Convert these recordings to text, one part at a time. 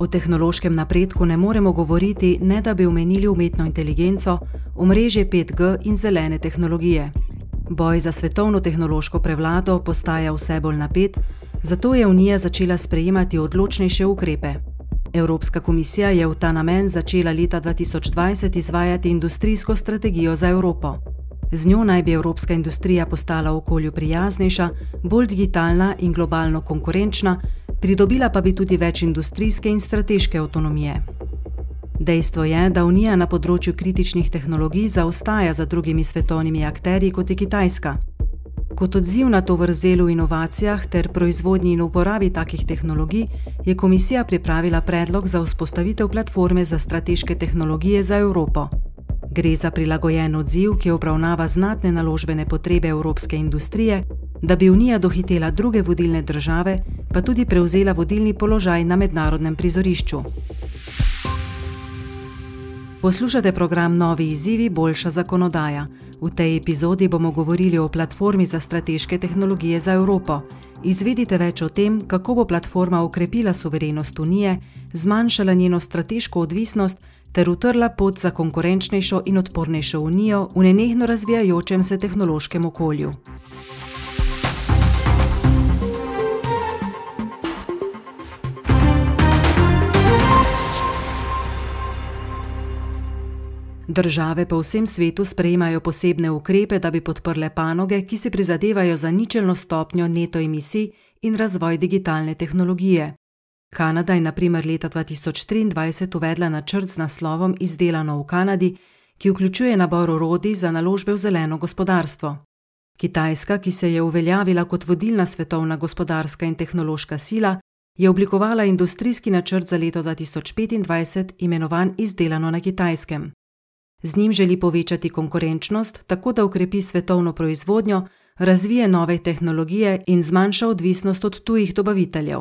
O tehnološkem napredku ne moremo govoriti, ne da bi omenili umetno inteligenco, omrežje 5G in zelene tehnologije. Boj za svetovno tehnološko prevlado postaja vse bolj napet, zato je Unija začela sprejemati odločnejše ukrepe. Evropska komisija je v ta namen začela leta 2020 izvajati industrijsko strategijo za Evropo. Z njo naj bi evropska industrija postala okolju prijaznejša, bolj digitalna in globalno konkurenčna, pridobila pa bi tudi več industrijske in strateške avtonomije. Dejstvo je, da Unija na področju kritičnih tehnologij zaostaja za drugimi svetovnimi akterji kot je Kitajska. Kot odziv na to vrzel v inovacijah ter proizvodnji in uporabi takih tehnologij je komisija pripravila predlog za vzpostavitev platforme za strateške tehnologije za Evropo. Gre za prilagojen odziv, ki obravnava znatne naložbene potrebe evropske industrije, da bi Unija dohitela druge vodilne države, pa tudi prevzela vodilni položaj na mednarodnem prizorišču. Poslušate program Novi izzivi, boljša zakonodaja. V tej epizodi bomo govorili o platformi za strateške tehnologije za Evropo. Izvedite več o tem, kako bo platforma ukrepila suverenost Unije, zmanjšala njeno strateško odvisnost ter utrla pot za konkurenčnejšo in odpornejšo Unijo v nenehno razvijajočem se tehnološkem okolju. Države po vsem svetu sprejemajo posebne ukrepe, da bi podprle panoge, ki si prizadevajo za ničelno stopnjo neto emisij in razvoj digitalne tehnologije. Kanada je na primer leta 2023 uvedla načrt z naslovom Izdelano v Kanadi, ki vključuje nabor orodij za naložbe v zeleno gospodarstvo. Kitajska, ki se je uveljavila kot vodilna svetovna gospodarska in tehnološka sila, je oblikovala industrijski načrt za leto 2025, imenovan Izdelano na kitajskem. Z njim želi povečati konkurenčnost, tako da ukrepi svetovno proizvodnjo, razvije nove tehnologije in zmanjša odvisnost od tujih dobaviteljev.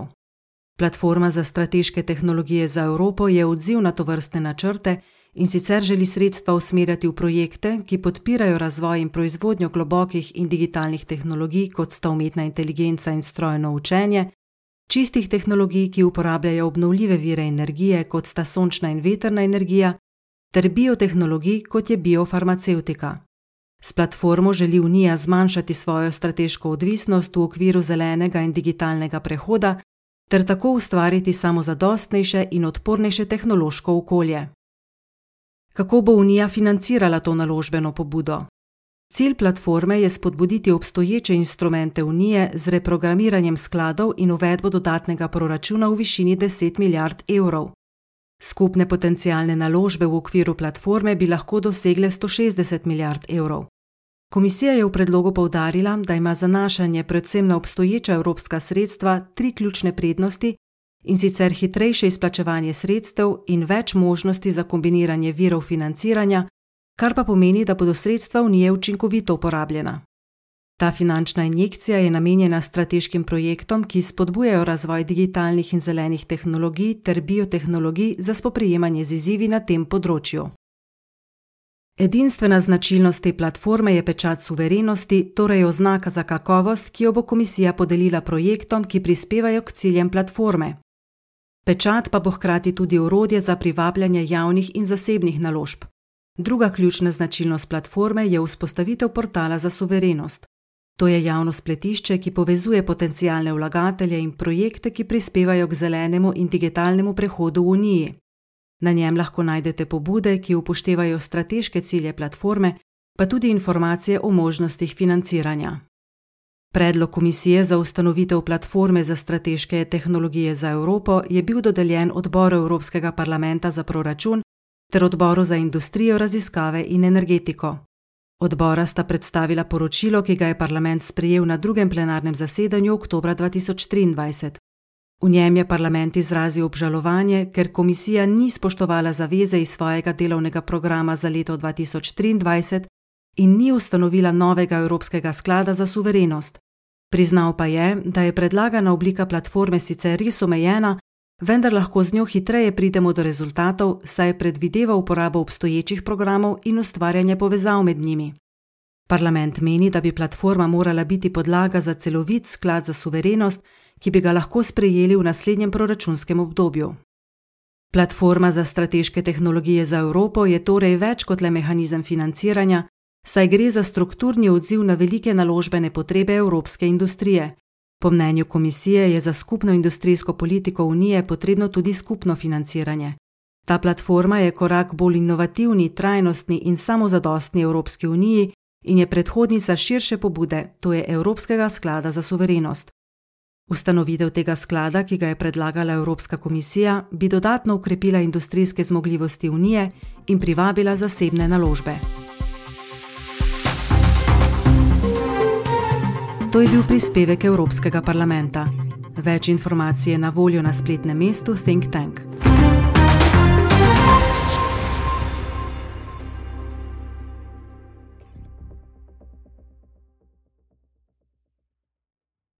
Platforma za strateške tehnologije za Evropo je odziv na to vrste načrte in sicer želi sredstva usmerjati v projekte, ki podpirajo razvoj in proizvodnjo globokih in digitalnih tehnologij, kot sta umetna inteligenca in strojno učenje, čistih tehnologij, ki uporabljajo obnovljive vire energije, kot sta sončna in veterna energija, ter biotehnologij, kot je biofarmacevtika. S platformo želi Unija zmanjšati svojo strateško odvisnost v okviru zelenega in digitalnega prehoda ter tako ustvariti samozadostnejše in odpornejše tehnološko okolje. Kako bo Unija financirala to naložbeno pobudo? Cilj platforme je spodbuditi obstoječe instrumente Unije z reprogramiranjem skladov in uvedbo dodatnega proračuna v višini 10 milijard evrov. Skupne potencijalne naložbe v okviru platforme bi lahko dosegle 160 milijard evrov. Komisija je v predlogu poudarila, da ima zanašanje predvsem na obstoječa evropska sredstva tri ključne prednosti in sicer hitrejše izplačevanje sredstev in več možnosti za kombiniranje virov financiranja, kar pa pomeni, da bodo sredstva unije učinkovito uporabljena. Ta finančna injekcija je namenjena strateškim projektom, ki spodbujajo razvoj digitalnih in zelenih tehnologij ter biotehnologij za spoprijemanje z izzivi na tem področju. Edinstvena značilnost te platforme je pečat suverenosti, torej oznaka za kakovost, ki jo bo komisija podelila projektom, ki prispevajo k ciljem platforme. Pečat pa bo hkrati tudi urodje za privabljanje javnih in zasebnih naložb. Druga ključna značilnost platforme je vzpostavitev portala za suverenost. To je javno spletišče, ki povezuje potencijalne vlagatelje in projekte, ki prispevajo k zelenemu in digitalnemu prehodu v Uniji. Na njem lahko najdete pobude, ki upoštevajo strateške cilje platforme, pa tudi informacije o možnostih financiranja. Predlog komisije za ustanovitev platforme za strateške tehnologije za Evropo je bil dodeljen odboru Evropskega parlamenta za proračun ter odboru za industrijo, raziskave in energetiko. Odbora sta predstavila poročilo, ki ga je parlament sprejel na drugem plenarnem zasedanju oktobra 2023. V njem je parlament izrazil obžalovanje, ker komisija ni spoštovala zaveze iz svojega delovnega programa za leto 2023 in ni ustanovila novega Evropskega sklada za suverenost. Priznal pa je, da je predlagana oblika platforme sicer res omejena, vendar lahko z njo hitreje pridemo do rezultatov, saj predvideva uporabo obstoječih programov in ustvarjanje povezav med njimi. Parlament meni, da bi platforma morala biti podlaga za celovit sklad za suverenost, ki bi ga lahko sprejeli v naslednjem proračunskem obdobju. Platforma za strateške tehnologije za Evropo je torej več kot le mehanizem financiranja, saj gre za strukturni odziv na velike naložbene potrebe evropske industrije. Po mnenju komisije je za skupno industrijsko politiko Unije potrebno tudi skupno financiranje. Ta platforma je korak bolj inovativni, trajnostni in samozadostni Evropski uniji in je predhodnica širše pobude, to je Evropskega sklada za suverenost. Ustanovitev tega sklada, ki ga je predlagala Evropska komisija, bi dodatno ukrepila industrijske zmogljivosti Unije in privabila zasebne naložbe. To je bil prispevek Evropskega parlamenta. Več informacij je na voljo na spletnem mestu Think Tank.